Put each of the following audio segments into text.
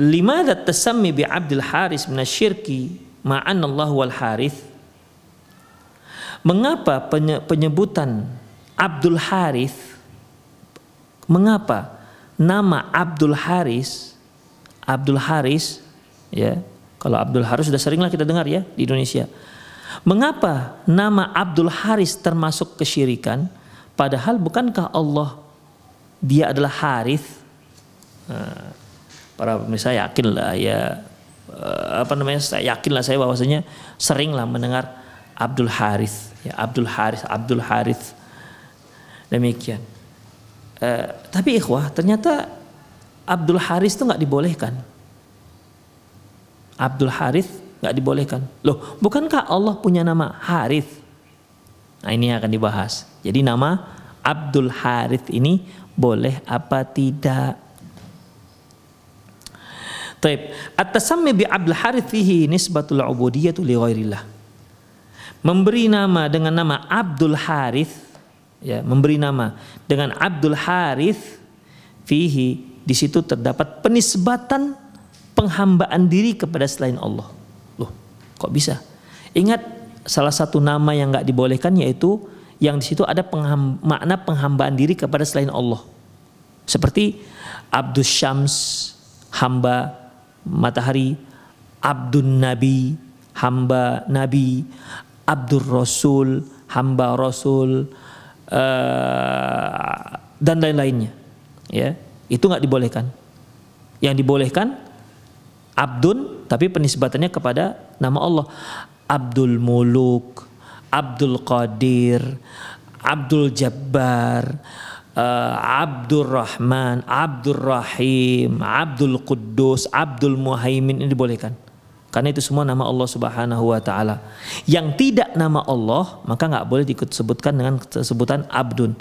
Limadat tasammi bi Abdul Haris bin syirki ma'an Allah wal Harith? Mengapa penyebutan Abdul Harith? Mengapa nama Abdul Haris Abdul Haris ya kalau Abdul Haris sudah seringlah kita dengar ya di Indonesia. Mengapa nama Abdul Haris termasuk kesyirikan? Padahal bukankah Allah dia adalah Harith? Nah, para pemirsa yakin lah ya apa namanya saya yakin lah saya bahwasanya sering lah mendengar Abdul Harith. Ya Abdul Harith Abdul Harith. Demikian. Uh, tapi ikhwah ternyata Abdul Harith itu nggak dibolehkan. Abdul Harith nggak dibolehkan. Loh bukankah Allah punya nama Harith? Nah ini akan dibahas. Jadi nama Abdul Harith ini boleh apa tidak Taib. At-tasammi bi Abdul Harith fihi nisbatul ubudiyyah li ghairillah. Memberi nama dengan nama Abdul Harith ya, memberi nama dengan Abdul Harith fihi di situ terdapat penisbatan penghambaan diri kepada selain Allah. Loh, kok bisa? Ingat salah satu nama yang nggak dibolehkan yaitu yang di situ ada pengham, makna penghambaan diri kepada selain Allah. Seperti Abdul Syams, hamba matahari, Abdul Nabi, hamba Nabi, Abdul Rasul, hamba Rasul, uh, dan lain-lainnya. Ya, itu nggak dibolehkan. Yang dibolehkan Abdun, tapi penisbatannya kepada nama Allah. Abdul Muluk, Abdul Qadir, Abdul Jabbar, uh, Abdul Rahman, Abdul Quddus, Abdul Muhaimin ini dibolehkan. Karena itu semua nama Allah Subhanahu wa taala. Yang tidak nama Allah, maka nggak boleh disebutkan dengan sebutan Abdun.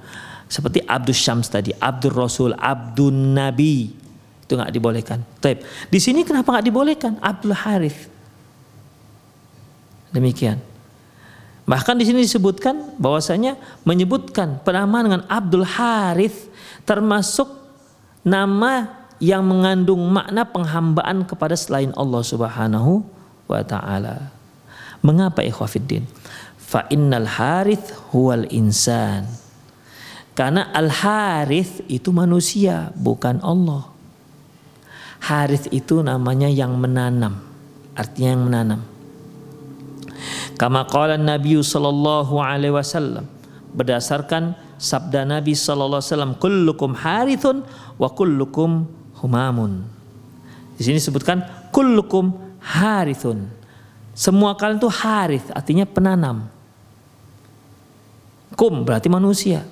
Seperti Abdul Syams tadi, Abdul Rasul, Abdul Nabi. Itu nggak dibolehkan. Taib. Di sini kenapa nggak dibolehkan? Abdul Harith. Demikian. Bahkan di sini disebutkan bahwasanya menyebutkan penamaan dengan Abdul Harith termasuk nama yang mengandung makna penghambaan kepada selain Allah Subhanahu wa taala. Mengapa ikhwafiddin? Fa innal harith huwal insan. Karena al harith itu manusia, bukan Allah. Harith itu namanya yang menanam, artinya yang menanam. Kama qala Nabi sallallahu alaihi wasallam berdasarkan sabda Nabi sallallahu alaihi wasallam kullukum harithun wa kullukum humamun. Di sini disebutkan kullukum harithun. Semua kalian itu harith artinya penanam. Kum berarti manusia.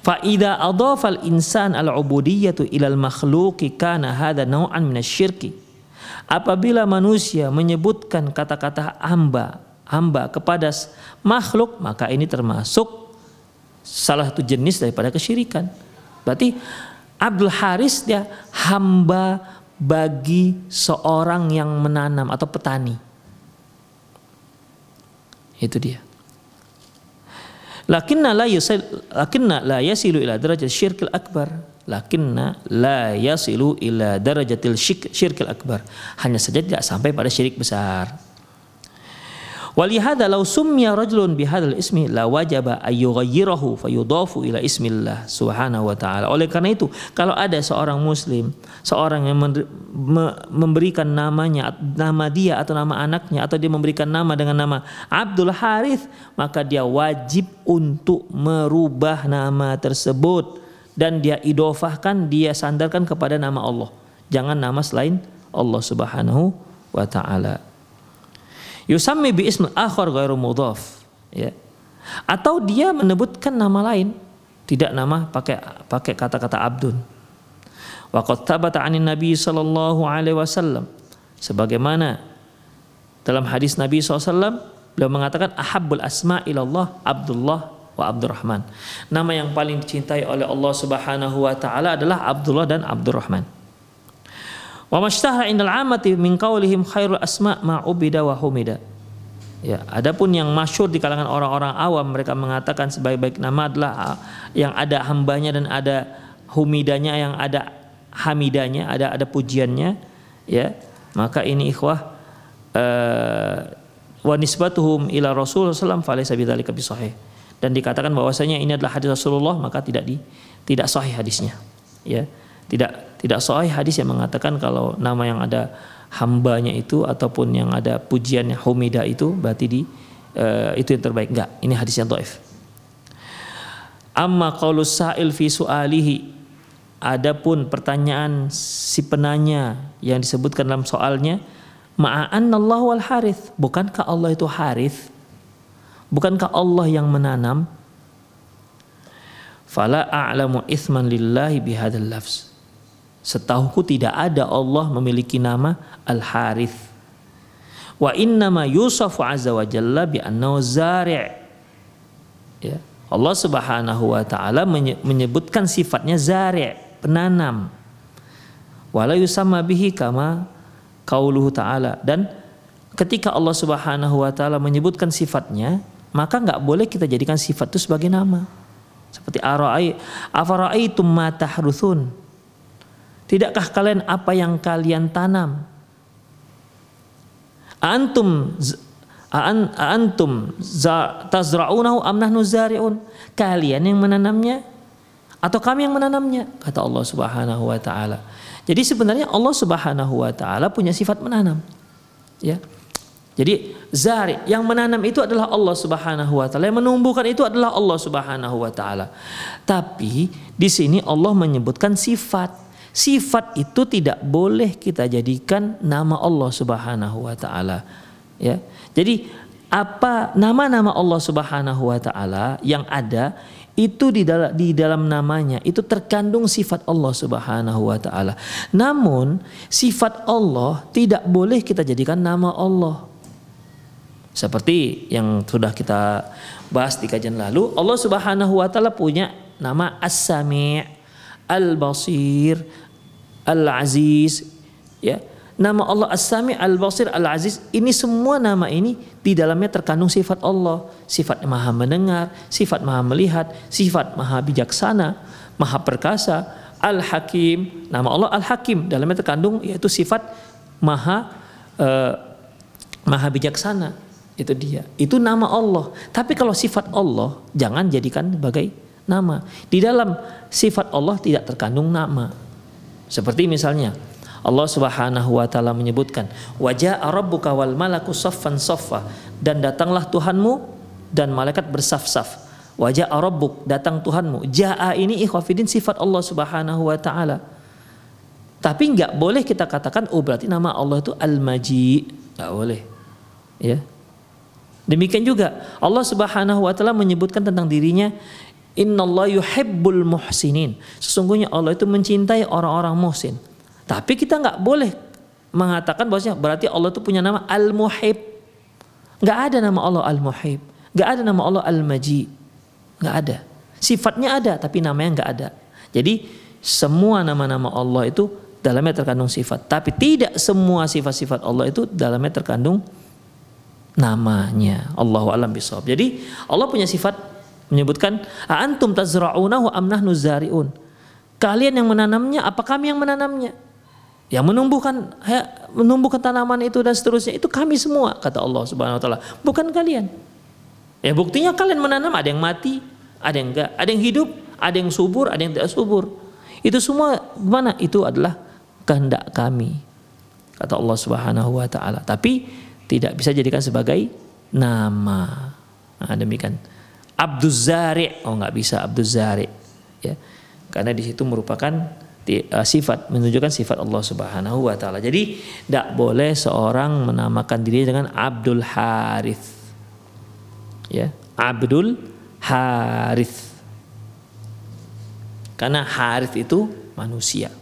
Fa idza adhafa al-insan al-ubudiyyatu ila al-makhluqi kana hadha naw'an min syirki Apabila manusia menyebutkan kata-kata hamba, hamba kepada makhluk, maka ini termasuk salah satu jenis daripada kesyirikan. Berarti Abdul Haris dia hamba bagi seorang yang menanam atau petani. Itu dia. Lakinna la yasilu ila derajat syirkil akbar. Lakinna la yasilu ila darajatil syirkil akbar. Hanya saja tidak sampai pada syirik besar. Walihada law summiya rajulun bihadzal ismi la wajaba ayyughayyirahu fayudafu ila ismillah subhanahu wa ta'ala. Oleh karena itu, kalau ada seorang muslim, seorang yang memberikan namanya nama dia atau nama anaknya atau dia memberikan nama dengan nama Abdul Harith, maka dia wajib untuk merubah nama tersebut dan dia idofahkan, dia sandarkan kepada nama Allah. Jangan nama selain Allah Subhanahu wa taala. Yusammi bi ism akhar ghairu mudhaf. Ya. Atau dia menyebutkan nama lain, tidak nama pakai pakai kata-kata abdun. Wa qad thabata 'anin Nabi sallallahu alaihi wasallam sebagaimana dalam hadis Nabi SAW beliau mengatakan ahabbul asma ilallah Abdullah wa Abdurrahman. Nama yang paling dicintai oleh Allah Subhanahu wa taala adalah Abdullah dan Abdurrahman. Wa mashtahara indal amati min qaulihim khairul asma ma ubida wa humida. Ya, adapun yang masyur di kalangan orang-orang awam mereka mengatakan sebaik-baik nama adalah ah, yang ada hambanya dan ada humidanya yang ada hamidanya, ada ada pujiannya, ya. Maka ini ikhwah uh, wa nisbatuhum ila Rasulullah sallallahu alaihi wasallam dan dikatakan bahwasanya ini adalah hadis Rasulullah maka tidak di tidak sahih hadisnya. Ya. Tidak tidak sahih hadis yang mengatakan kalau nama yang ada hambanya itu ataupun yang ada pujiannya humida itu berarti di uh, itu yang terbaik. Enggak ini hadis yang dhaif. Amma qaulus sa'il fi su'alihi. Adapun pertanyaan si penanya yang disebutkan dalam soalnya ma'an Allah wal harith bukankah Allah itu harith bukankah Allah yang menanam fala a'lamu ithman lillahi bihadzal lafz Setahuku tidak ada Allah memiliki nama Al-Harith. Wa innama yusafu azza wa jalla bi zari'. Ya. Allah Subhanahu wa taala menyebutkan sifatnya zari', penanam. Wala yusamma bihi kama qauluhu ta'ala dan ketika Allah Subhanahu wa taala menyebutkan sifatnya, maka nggak boleh kita jadikan sifat itu sebagai nama. Seperti arai afaraitum ma tahruthun Tidakkah kalian apa yang kalian tanam? Antum an, antum tazra'unahu am nahnu zari'un? Kalian yang menanamnya atau kami yang menanamnya? Kata Allah Subhanahu wa taala. Jadi sebenarnya Allah Subhanahu wa taala punya sifat menanam. Ya. Jadi zari yang menanam itu adalah Allah Subhanahu wa taala, yang menumbuhkan itu adalah Allah Subhanahu wa taala. Tapi di sini Allah menyebutkan sifat Sifat itu tidak boleh kita jadikan nama Allah Subhanahu wa taala. Ya. Jadi apa nama-nama Allah Subhanahu wa taala yang ada itu di dalam di dalam namanya itu terkandung sifat Allah Subhanahu wa taala. Namun sifat Allah tidak boleh kita jadikan nama Allah. Seperti yang sudah kita bahas di kajian lalu, Allah Subhanahu wa taala punya nama As-Sami', Al-Basir, Al-Aziz, ya. Nama Allah As-Sami, Al-Basir, Al-Aziz, ini semua nama ini di dalamnya terkandung sifat Allah, sifat Maha mendengar, sifat Maha melihat, sifat Maha bijaksana, Maha perkasa, Al-Hakim. Nama Allah Al-Hakim dalamnya terkandung yaitu sifat Maha uh, Maha bijaksana. Itu dia. Itu nama Allah. Tapi kalau sifat Allah jangan jadikan sebagai nama. Di dalam sifat Allah tidak terkandung nama. Seperti misalnya Allah Subhanahu wa taala menyebutkan wajah rabbuka wal malaku saffan saffa dan datanglah Tuhanmu dan malaikat bersaf-saf. Wajah Rabbuk datang Tuhanmu. Jaa ini ikhwafidin sifat Allah Subhanahu wa taala. Tapi nggak boleh kita katakan oh berarti nama Allah itu Al-Maji. Nggak boleh. Ya. Demikian juga Allah Subhanahu wa taala menyebutkan tentang dirinya Innallaha yuhibbul muhsinin. Sesungguhnya Allah itu mencintai orang-orang muhsin. Tapi kita nggak boleh mengatakan bahwasanya berarti Allah itu punya nama Al-Muhib. Nggak ada nama Allah Al-Muhib. Nggak ada nama Allah Al-Maji nggak ada. Sifatnya ada tapi namanya nggak ada. Jadi semua nama-nama Allah itu dalamnya terkandung sifat. Tapi tidak semua sifat-sifat Allah itu dalamnya terkandung namanya. Allahu alam bisawab. Jadi Allah punya sifat menyebutkan antum tazra'unahu am nahnu zari'un. Kalian yang menanamnya apa kami yang menanamnya? Yang menumbuhkan ya, menumbuhkan tanaman itu dan seterusnya itu kami semua kata Allah Subhanahu wa taala, bukan kalian. Ya buktinya kalian menanam ada yang mati, ada yang enggak, ada yang hidup, ada yang subur, ada yang tidak subur. Itu semua gimana? Itu adalah kehendak kami. Kata Allah Subhanahu wa taala. Tapi tidak bisa jadikan sebagai nama. Nah, demikian. Abdul Zari, oh nggak bisa Abdul Zari, ya, karena di situ merupakan uh, sifat menunjukkan sifat Allah Subhanahu wa taala. Jadi tidak boleh seorang menamakan diri dengan Abdul Harith. Ya, Abdul Harith. Karena Harith itu manusia.